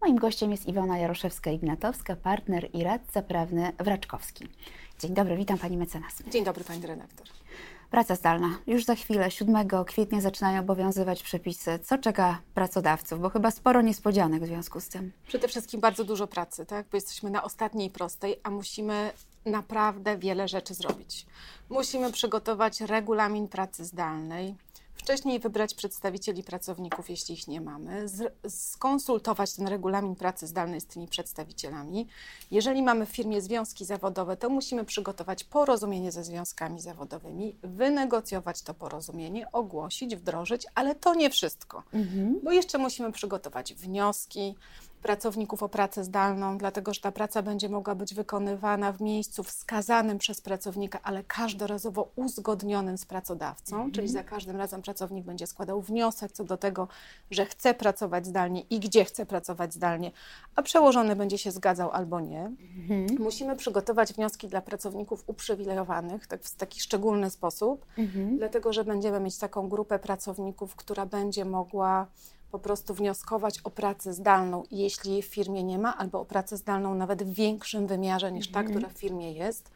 Moim gościem jest Iwona Jaroszewska-Ignatowska, partner i radca prawny w Raczkowski. Dzień dobry, witam Pani mecenas. Dzień dobry Pani redaktor. Praca zdalna. Już za chwilę, 7 kwietnia zaczynają obowiązywać przepisy. Co czeka pracodawców? Bo chyba sporo niespodzianek w związku z tym. Przede wszystkim bardzo dużo pracy, tak? bo jesteśmy na ostatniej prostej, a musimy naprawdę wiele rzeczy zrobić. Musimy przygotować regulamin pracy zdalnej, wcześniej wybrać przedstawicieli pracowników, jeśli ich nie mamy, skonsultować ten regulamin pracy zdalnej z tymi przedstawicielami. Jeżeli mamy w firmie związki zawodowe, to musimy przygotować porozumienie ze związkami zawodowymi, wynegocjować to porozumienie, ogłosić, wdrożyć, ale to nie wszystko, mhm. bo jeszcze musimy przygotować wnioski, pracowników o pracę zdalną, dlatego że ta praca będzie mogła być wykonywana w miejscu wskazanym przez pracownika, ale każdorazowo uzgodnionym z pracodawcą, mhm. czyli za każdym razem pracownik będzie składał wniosek co do tego, że chce pracować zdalnie i gdzie chce pracować zdalnie, a przełożony będzie się zgadzał albo nie. Mhm. Musimy przygotować wnioski dla pracowników uprzywilejowanych tak, w taki szczególny sposób, mhm. dlatego że będziemy mieć taką grupę pracowników, która będzie mogła po prostu wnioskować o pracę zdalną, jeśli w firmie nie ma, albo o pracę zdalną nawet w większym wymiarze niż ta, mhm. która w firmie jest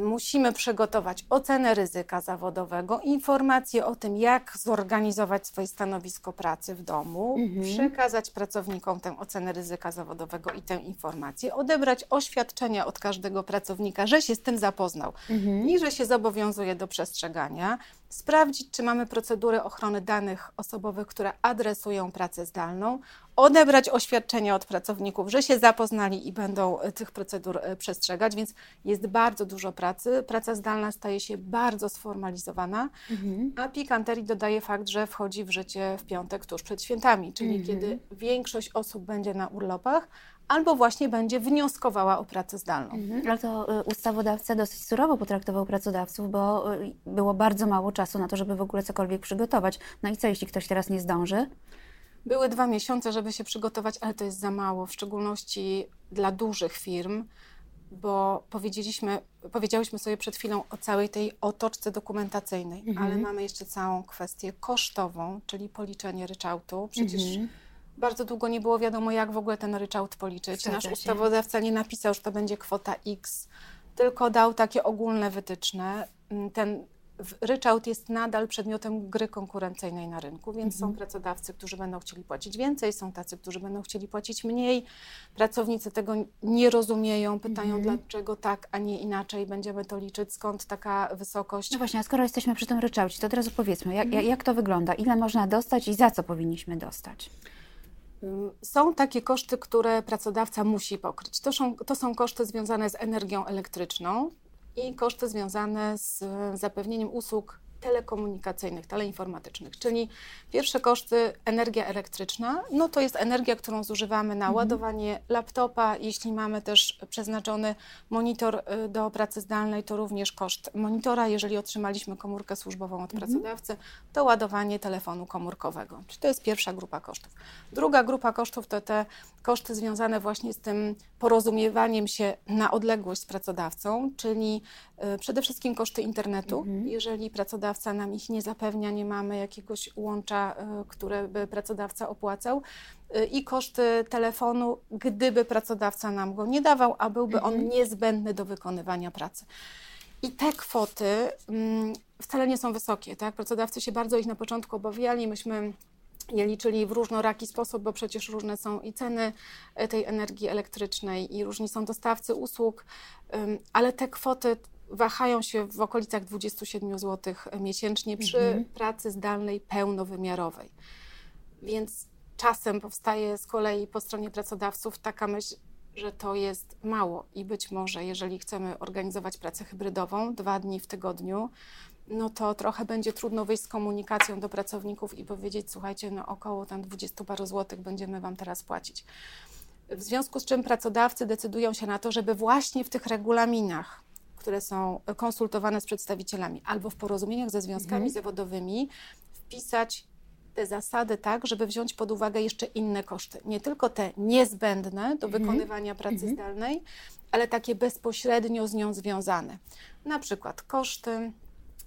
musimy przygotować ocenę ryzyka zawodowego, informacje o tym, jak zorganizować swoje stanowisko pracy w domu, mhm. przekazać pracownikom tę ocenę ryzyka zawodowego i tę informację, odebrać oświadczenia od każdego pracownika, że się z tym zapoznał mhm. i że się zobowiązuje do przestrzegania, sprawdzić, czy mamy procedury ochrony danych osobowych, które adresują pracę zdalną, odebrać oświadczenia od pracowników, że się zapoznali i będą e, tych procedur e, przestrzegać, więc jest bardzo dużo pracy. Praca zdalna staje się bardzo sformalizowana, mhm. a pikanterii dodaje fakt, że wchodzi w życie w piątek tuż przed świętami, czyli mhm. kiedy większość osób będzie na urlopach, albo właśnie będzie wnioskowała o pracę zdalną. Mhm. Ale to e, ustawodawca dosyć surowo potraktował pracodawców, bo było bardzo mało czasu na to, żeby w ogóle cokolwiek przygotować. No i co, jeśli ktoś teraz nie zdąży? Były dwa miesiące, żeby się przygotować, ale to jest za mało, w szczególności dla dużych firm, bo powiedzieliśmy, powiedziałyśmy sobie przed chwilą o całej tej otoczce dokumentacyjnej, mhm. ale mamy jeszcze całą kwestię kosztową, czyli policzenie ryczałtu. Przecież mhm. Bardzo długo nie było wiadomo, jak w ogóle ten ryczałt policzyć. Nasz ustawodawca nie napisał, że to będzie kwota X, tylko dał takie ogólne wytyczne. Ten ryczałt jest nadal przedmiotem gry konkurencyjnej na rynku, więc mhm. są pracodawcy, którzy będą chcieli płacić więcej, są tacy, którzy będą chcieli płacić mniej. Pracownicy tego nie rozumieją, pytają, mhm. dlaczego tak, a nie inaczej, będziemy to liczyć, skąd taka wysokość. No właśnie, a skoro jesteśmy przy tym ryczałcie, to teraz opowiedzmy, jak, mhm. jak to wygląda, ile można dostać i za co powinniśmy dostać? Są takie koszty, które pracodawca musi pokryć. To są, to są koszty związane z energią elektryczną, i koszty związane z zapewnieniem usług telekomunikacyjnych, teleinformatycznych, czyli pierwsze koszty energia elektryczna, no to jest energia, którą zużywamy na mhm. ładowanie laptopa. Jeśli mamy też przeznaczony monitor y, do pracy zdalnej, to również koszt monitora. Jeżeli otrzymaliśmy komórkę służbową od mhm. pracodawcy, to ładowanie telefonu komórkowego. Czyli to jest pierwsza grupa kosztów. Druga grupa kosztów to te koszty związane właśnie z tym porozumiewaniem się na odległość z pracodawcą, czyli y, przede wszystkim koszty internetu. Mhm. Jeżeli pracodawca pracodawca nam ich nie zapewnia, nie mamy jakiegoś łącza, e, które by pracodawca opłacał e, i koszty telefonu, gdyby pracodawca nam go nie dawał, a byłby mhm. on niezbędny do wykonywania pracy. I te kwoty mm, wcale nie są wysokie. Tak? Pracodawcy się bardzo ich na początku obawiali. Myśmy je liczyli w różnoraki sposób, bo przecież różne są i ceny e, tej energii elektrycznej, i różni są dostawcy usług, ale te kwoty wahają się w okolicach 27 zł miesięcznie przy mhm. pracy zdalnej pełnowymiarowej. Więc czasem powstaje z kolei po stronie pracodawców taka myśl, że to jest mało i być może, jeżeli chcemy organizować pracę hybrydową dwa dni w tygodniu, no to trochę będzie trudno wyjść z komunikacją do pracowników i powiedzieć, słuchajcie, no około tam 20 paru złotych będziemy Wam teraz płacić. W związku z czym pracodawcy decydują się na to, żeby właśnie w tych regulaminach które są konsultowane z przedstawicielami albo w porozumieniach ze związkami mhm. zawodowymi, wpisać te zasady tak, żeby wziąć pod uwagę jeszcze inne koszty. Nie tylko te niezbędne do mhm. wykonywania pracy mhm. zdalnej, ale takie bezpośrednio z nią związane. Na przykład koszty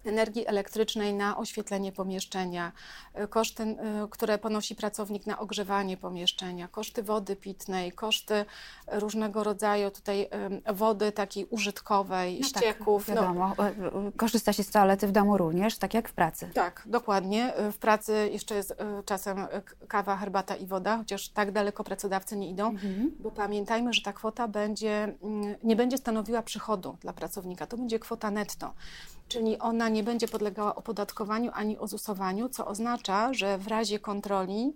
energii elektrycznej na oświetlenie pomieszczenia, y, koszty, y, które ponosi pracownik na ogrzewanie pomieszczenia, koszty wody pitnej, koszty różnego rodzaju tutaj wody takiej użytkowej, no tak, ścieków. Tak, wiadomo. No. Korzysta się z toalety w domu również, tak jak w pracy. Tak, dokładnie. W pracy jeszcze jest czasem kawa, herbata i woda, chociaż tak daleko pracodawcy nie idą, mhm. bo pamiętajmy, że ta kwota będzie, mm, nie będzie stanowiła przychodu dla pracownika, to będzie kwota netto czyli ona nie będzie podlegała opodatkowaniu ani ozusowaniu, co oznacza, że w razie kontroli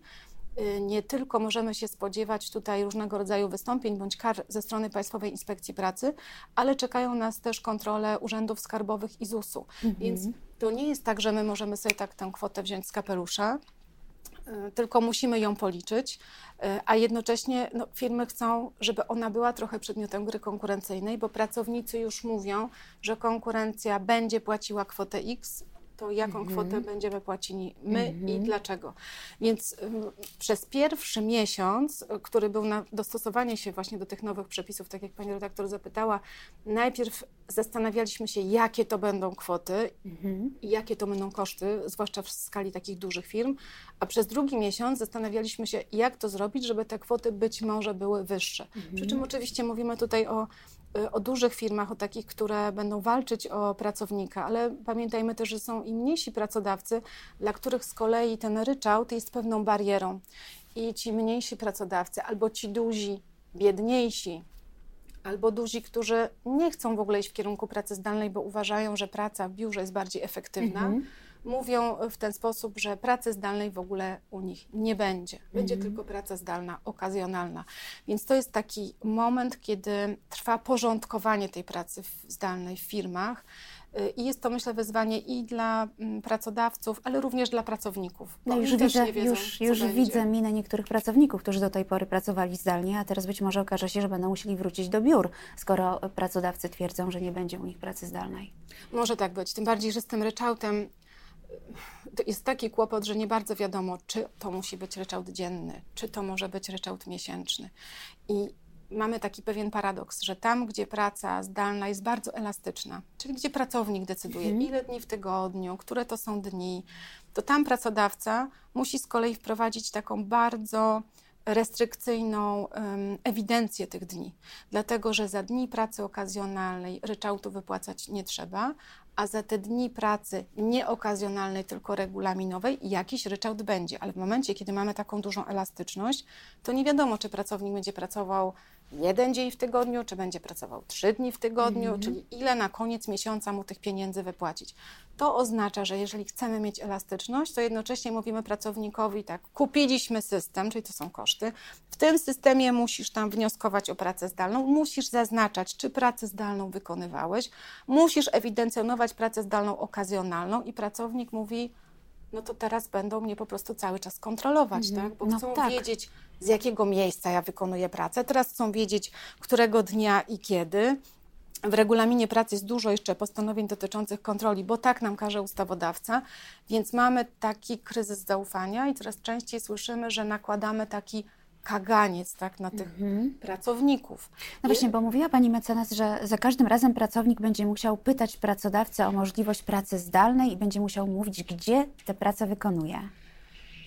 y, nie tylko możemy się spodziewać tutaj różnego rodzaju wystąpień bądź kar ze strony Państwowej Inspekcji Pracy, ale czekają nas też kontrole urzędów skarbowych i ZUS-u. Mhm. Więc to nie jest tak, że my możemy sobie tak tę kwotę wziąć z kapelusza, tylko musimy ją policzyć. E, a jednocześnie no, firmy chcą, żeby ona była trochę przedmiotem gry konkurencyjnej, bo pracownicy już mówią, że konkurencja będzie płaciła kwotę X, to jaką mm -hmm. kwotę będziemy płacili my mm -hmm. i mhm. dlaczego. Więc y, przez pierwszy miesiąc, y, który był na dostosowanie się właśnie do tych nowych przepisów, tak jak pani redaktor zapytała, najpierw zastanawialiśmy się, jakie to będą kwoty mm -hmm. i jakie to będą koszty, zwłaszcza w skali takich dużych firm, a przez drugi miesiąc zastanawialiśmy się, jak to zrobić, żeby te kwoty być może były wyższe. Przy czym mhm. oczywiście mówimy tutaj o o dużych firmach, o takich, które będą walczyć o pracownika, ale pamiętajmy też, że są i mniejsi pracodawcy, dla których z kolei ten ryczałt jest pewną barierą. I ci mniejsi pracodawcy, albo ci duzi, biedniejsi, albo duzi, którzy nie chcą w ogóle iść w kierunku pracy zdalnej, bo uważają, że praca w biurze jest bardziej efektywna. Mhm mówią w ten sposób, że pracy zdalnej w ogóle u nich nie będzie. Będzie mhm. tylko praca zdalna, okazjonalna. Więc to jest taki moment, kiedy trwa porządkowanie tej pracy zdalnej w firmach. Y, I jest to, myślę, wyzwanie i dla mm, pracodawców, ale również dla pracowników. No już widzę, wiedzą, już, już widzę minę niektórych pracowników, którzy do tej pory pracowali zdalnie, a teraz być może okaże się, że będą musieli wrócić do biur, skoro pracodawcy twierdzą, że nie będzie u nich pracy zdalnej. Może tak być. Tym bardziej, że z tym ryczałtem jest taki kłopot, że nie bardzo wiadomo, czy to musi być ryczałt dzienny, czy to może być ryczałt miesięczny. I mamy taki pewien paradoks, że tam, gdzie praca zdalna jest bardzo elastyczna, czyli gdzie pracownik decyduje, mhm. ile dni w tygodniu, które to są dni, to tam pracodawca musi z kolei wprowadzić taką bardzo restrykcyjną um, ewidencję tych dni, dlatego że za dni pracy okazjonalnej ryczałtu wypłacać nie trzeba, a za te dni pracy nie okazjonalnej, tylko regulaminowej jakiś ryczałt będzie. Ale w momencie, kiedy mamy taką dużą elastyczność, to nie wiadomo, czy pracownik będzie pracował jeden dzień w tygodniu, czy będzie pracował trzy dni w tygodniu, mm czyli ile na koniec miesiąca mu tych pieniędzy wypłacić. To oznacza, że jeżeli chcemy mieć elastyczność, to jednocześnie mówimy pracownikowi tak, kupiliśmy system, czyli to są koszty, w tym systemie musisz tam wnioskować o pracę zdalną, musisz zaznaczać, czy pracę zdalną wykonywałeś, musisz ewidencjonować pracę zdalną okazjonalną i pracownik mówi, no to teraz będą mnie po prostu cały czas kontrolować, mm -hmm. tak? Bo no chcą tak. wiedzieć, z jakiego miejsca ja wykonuję pracę. Teraz chcą wiedzieć, którego dnia i kiedy. W regulaminie pracy jest dużo jeszcze postanowień dotyczących kontroli, bo tak nam każe ustawodawca, więc mamy taki kryzys zaufania i coraz częściej słyszymy, że nakładamy taki kaganiec tak, na tych mhm. pracowników. No właśnie, bo mówiła Pani mecenas, że za każdym razem pracownik będzie musiał pytać pracodawcę o możliwość pracy zdalnej i będzie musiał mówić, gdzie tę pracę wykonuje.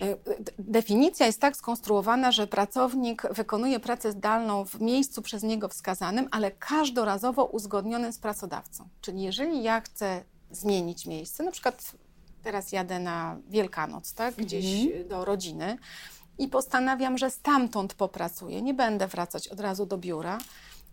E, definicja jest tak skonstruowana, że pracownik wykonuje pracę zdalną w miejscu przez niego wskazanym, ale każdorazowo uzgodnionym z pracodawcą. Czyli jeżeli ja chcę zmienić miejsce, na przykład teraz jadę na Wielkanoc, tak, gdzieś mhm. do rodziny i postanawiam, że stamtąd popracuję, nie będę wracać od razu do biura,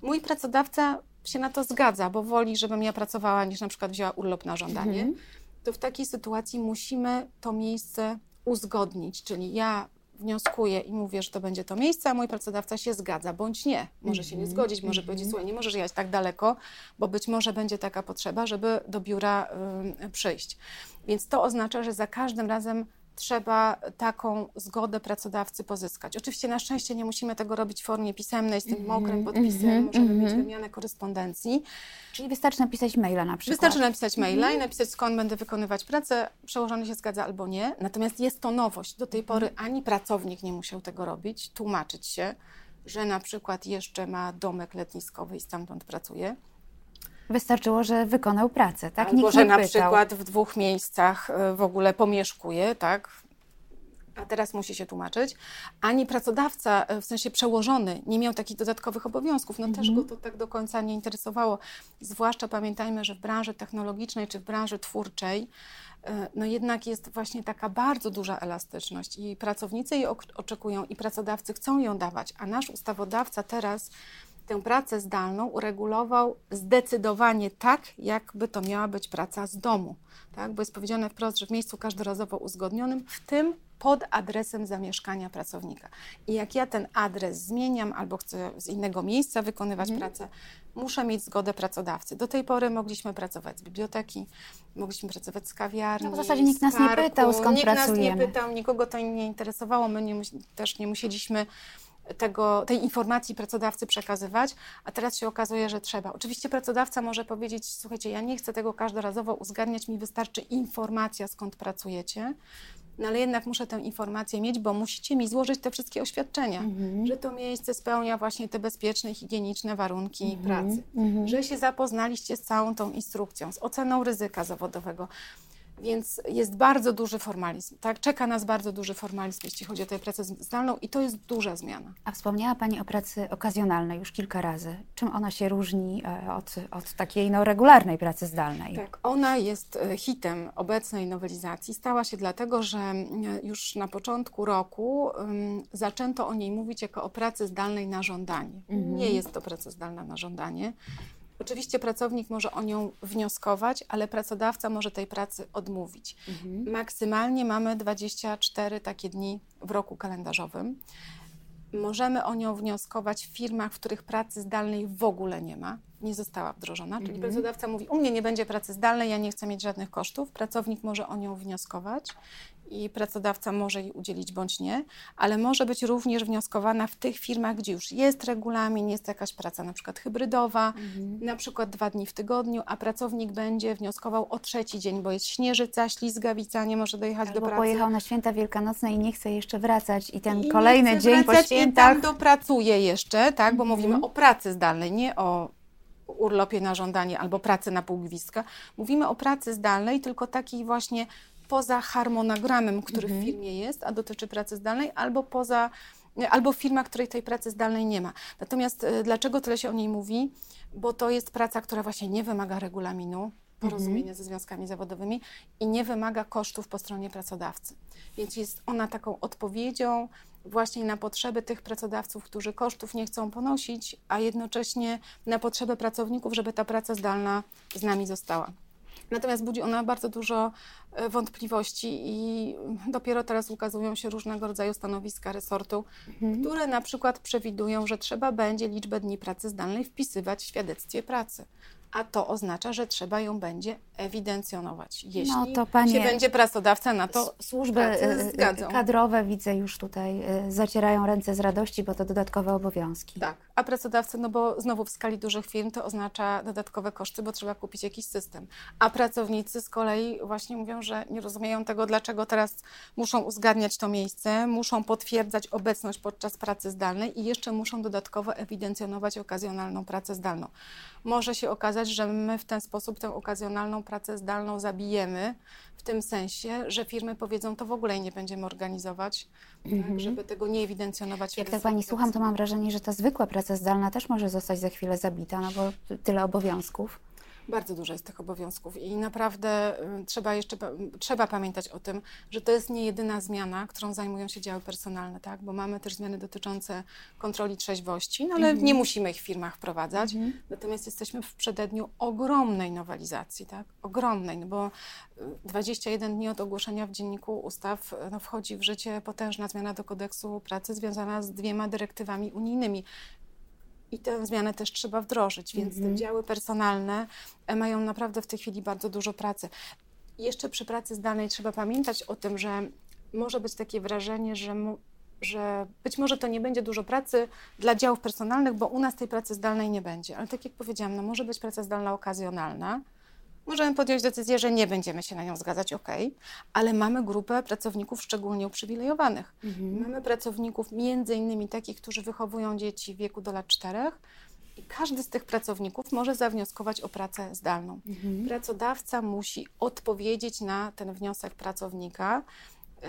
mój pracodawca się na to zgadza, bo woli, żebym ja pracowała, niż na przykład wzięła urlop na żądanie, mhm. to w takiej sytuacji musimy to miejsce uzgodnić, czyli ja wnioskuję i mówię, że to będzie to miejsce, a mój pracodawca się zgadza, bądź nie. Może się nie mhm. zgodzić, może mm -hmm. powiedzieć, słuchaj, nie możesz jechać tak daleko, bo być może będzie taka potrzeba, żeby do biura y, przyjść. Więc to oznacza, że za każdym razem trzeba taką zgodę pracodawcy pozyskać. Oczywiście na szczęście nie musimy tego robić w formie pisemnej z tym mm -hmm, mokrym podpisem, mm -hmm, możemy mm -hmm. mieć mhm. wymianę korespondencji. Czyli wystarczy napisać maila na przykład. Wystarczy napisać maila i napisać skąd będę wykonywać pracę, przełożony się zgadza albo nie. Natomiast jest to nowość. Do tej mhm. pory ani pracownik nie musiał tego robić, tłumaczyć się, że na przykład jeszcze ma domek letniskowy i stamtąd pracuje Wystarczyło, że wykonał pracę, tak? Albo, Nikt że na pytał. przykład w dwóch miejscach e, w ogóle pomieszkuje, tak? A teraz musi się tłumaczyć. Ani pracodawca, e, w sensie przełożony, nie miał takich dodatkowych obowiązków. No też go to tak do końca nie interesowało. Zwłaszcza pamiętajmy, że w branży technologicznej czy w branży twórczej, e, no jednak jest właśnie taka bardzo duża elastyczność i pracownicy jej oczekują i pracodawcy chcą ją dawać, a nasz ustawodawca teraz tę pracę zdalną uregulował zdecydowanie tak, jakby to miała być praca z domu. Tak? Bo jest powiedziane wprost, że w miejscu każdorazowo uzgodnionym, w tym pod adresem zamieszkania pracownika. I jak ja ten adres zmieniam albo chcę z innego miejsca wykonywać pracę, muszę mieć zgodę pracodawcy. Do tej pory mogliśmy pracować z biblioteki, mogliśmy pracować z kawiarni. No w zasadzie nikt nas nie pytał, skąd nikt nas pracujemy. nie pytał, nikogo to nie interesowało. My nie, też nie musieliśmy tego, tej informacji pracodawcy przekazywać, a teraz się okazuje, że trzeba. Oczywiście pracodawca może powiedzieć, słuchajcie, ja nie chcę tego każdorazowo uzgadniać, mi wystarczy informacja, skąd pracujecie, no ale jednak muszę tę informację mieć, bo musicie mi złożyć te wszystkie oświadczenia, że to miejsce spełnia właśnie te bezpieczne, higieniczne warunki pracy, że się zapoznaliście z całą tą instrukcją, z oceną ryzyka zawodowego. Więc jest bardzo duży formalizm, tak? Czeka nas bardzo duży formalizm, jeśli chodzi o tę pracę zdalną i to jest duża zmiana. A wspomniała Pani o pracy okazjonalnej już kilka razy. Czym ona się różni e, od, od takiej no, regularnej pracy zdalnej? Tak, ona jest e, hitem obecnej nowelizacji. Stała się dlatego, że już na początku roku um, zaczęto o niej mówić jako o pracy zdalnej na żądanie. Nie jest to praca zdalna na żądanie. Oczywiście pracownik może o nią wnioskować, ale pracodawca może tej pracy odmówić. Maksymalnie mamy 24 takie dni w roku kalendarzowym. Możemy o nią wnioskować w firmach, w których pracy zdalnej w ogóle nie ma, nie została wdrożona. Czyli pracodawca mówi: U mnie nie będzie pracy zdalnej, ja nie chcę mieć żadnych kosztów. Pracownik może o nią wnioskować i pracodawca może jej udzielić bądź nie, ale może być również wnioskowana w tych firmach, gdzie już jest regulamin, jest jakaś praca na przykład hybrydowa, na przykład dwa dni w tygodniu, a pracownik będzie wnioskował o trzeci dzień, bo jest śnieżyca, ślizgawica, nie może dojechać do Albo pracy. pojechał na święta wielkanocne i nie chce jeszcze wracać i ten I kolejny dzień po świętach... Mhm. I tam dopracuje jeszcze, tak, bo mówimy o pracy zdalnej, nie o urlopie na żądanie albo pracy na pół gwizdka. Mówimy o pracy zdalnej, tylko takiej właśnie poza harmonogramem, który Mhm. w firmie jest, a dotyczy pracy zdalnej, albo poza albo w firmach, której tej pracy zdalnej nie ma. Natomiast e, dlaczego tyle się o niej mówi? Bo to jest praca, która właśnie nie wymaga regulaminu, porozumienia Mhm. ze związkami zawodowymi i nie wymaga kosztów po stronie pracodawcy. Więc jest ona taką odpowiedzią właśnie na potrzeby tych pracodawców, którzy kosztów nie chcą ponosić, a jednocześnie na potrzeby pracowników, żeby ta praca zdalna z nami została. Natomiast budzi ona bardzo dużo e, wątpliwości i dopiero teraz ukazują się różnego rodzaju stanowiska resortu, które na przykład przewidują, że trzeba będzie liczbę dni pracy zdalnej wpisywać w świadectwie pracy. A to oznacza, że trzeba ją będzie ewidencjonować, jeśli No to panie- się będzie pracodawca na to Służby e, zgadzał. kadrowe widzę już tutaj e, zacierają ręce z radości, bo to dodatkowe obowiązki. Tak, a pracodawcy, no bo znowu w skali dużych firm to oznacza dodatkowe koszty, bo trzeba kupić jakiś system. A pracownicy z kolei właśnie mówią, że nie rozumieją tego, dlaczego teraz muszą uzgadniać to miejsce, muszą potwierdzać obecność podczas pracy zdalnej i jeszcze muszą dodatkowo ewidencjonować okazjonalną pracę zdalną. Może się okazać, że my w ten sposób tę okazjonalną pracę zdalną zabijemy, w tym sensie, że firmy powiedzą, to w ogóle nie będziemy organizować, tak, żeby tego nie ewidencjonować. Jak tak Pani słucham, to mam wrażenie, że ta zwykła praca zdalna też może zostać za chwilę zabita, no bo tyle obowiązków. Bardzo dużo jest tych obowiązków i naprawdę y, trzeba jeszcze trzeba pamiętać o tym, że to jest nie jedyna zmiana, którą zajmują się działy personalne, tak? bo mamy też zmiany dotyczące kontroli trzeźwości, no ale nie musimy ich w firmach wprowadzać. Natomiast jesteśmy w przededniu ogromnej nowelizacji, tak? ogromnej, no bo y, 21 dni od ogłoszenia w Dzienniku Ustaw y, no, wchodzi w życie potężna zmiana do kodeksu pracy związana z dwiema dyrektywami unijnymi. I tę zmianę też trzeba wdrożyć, więc te działy personalne e, mają naprawdę w tej chwili bardzo dużo pracy. Jeszcze przy pracy zdalnej trzeba pamiętać o tym, że może być takie wrażenie, że, mu, że być może to nie będzie dużo pracy dla działów personalnych, bo u nas tej pracy zdalnej nie będzie. Ale tak jak powiedziałam, no może być praca zdalna okazjonalna. Możemy podjąć decyzję, że nie będziemy się na nią zgadzać, ok, ale mamy grupę pracowników szczególnie uprzywilejowanych. Mamy pracowników między innymi takich, którzy wychowują dzieci w wieku do lat czterech I każdy z tych pracowników może zawnioskować o pracę zdalną. Mhm. Pracodawca musi odpowiedzieć na ten wniosek pracownika, y,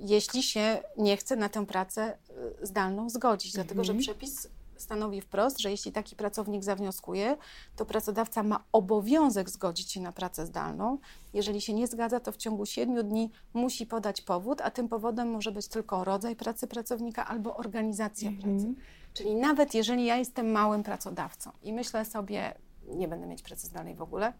jeśli się nie chce na tę pracę y, zdalną zgodzić, dlatego że Mhm. przepis stanowi wprost, że jeśli taki pracownik zawnioskuje, to pracodawca ma obowiązek zgodzić się na pracę zdalną. Jeżeli się nie zgadza, to w ciągu 7 dni musi podać powód, a tym powodem może być tylko rodzaj pracy pracownika albo organizacja Mhm. pracy. Czyli nawet jeżeli ja jestem małym pracodawcą i myślę sobie, nie będę mieć pracy zdalnej w ogóle,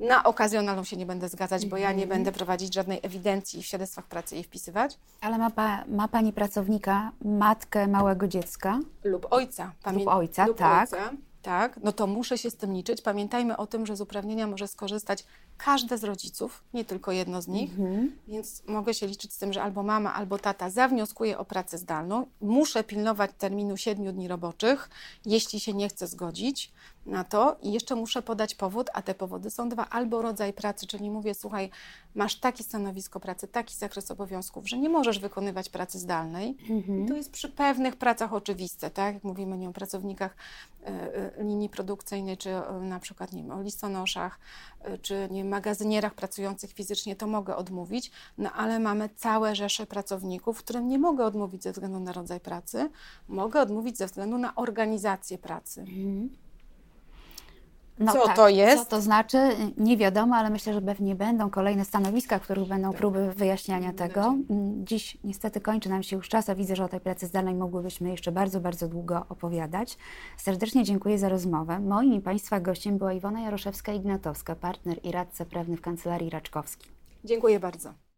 na okazjonalną się nie będę zgadzać, bo ja nie Mhm. będę prowadzić żadnej ewidencji w świadectwach pracy i wpisywać, Ale ma, pa, ma Pani pracownika matkę małego dziecka? lub ojca. Lub ojca, tak. Ojca, tak, no to muszę się z tym liczyć. Pamiętajmy o tym, że z uprawnienia może skorzystać każde z rodziców, nie tylko jedno z nich, Mhm. więc mogę się liczyć z tym, że albo mama, albo tata zawnioskuje o pracę zdalną. Muszę pilnować terminu 7 dni roboczych, jeśli się nie chcę zgodzić na to i jeszcze muszę podać powód, a te powody są dwa. Albo rodzaj pracy, czyli mówię, słuchaj, masz takie stanowisko pracy, taki zakres obowiązków, że nie możesz wykonywać pracy zdalnej. Mhm. To jest przy pewnych pracach oczywiste, tak? Jak mówimy nie, o pracownikach e, e, linii produkcyjnej, czy e, na przykład nie wiem, o listonoszach, czy nie magazynierach pracujących fizycznie, to mogę odmówić, no ale mamy całe rzesze pracowników, którym nie mogę odmówić ze względu na rodzaj pracy, mogę odmówić ze względu na organizację pracy. Mhm. Co to jest? Co to znaczy? Nie wiadomo, ale myślę, że pewnie będą kolejne stanowiska, w których będą próby wyjaśniania tego. Mm, Dziś niestety kończy nam się już czas, a widzę, że o tej pracy zdalnej mogłybyśmy jeszcze bardzo, bardzo długo opowiadać. Serdecznie dziękuję za rozmowę. Moim i Państwa gościem była Iwona Jaroszewska-Ignatowska, partner i radca prawny w Kancelarii Raczkowskiej. Dziękuję bardzo.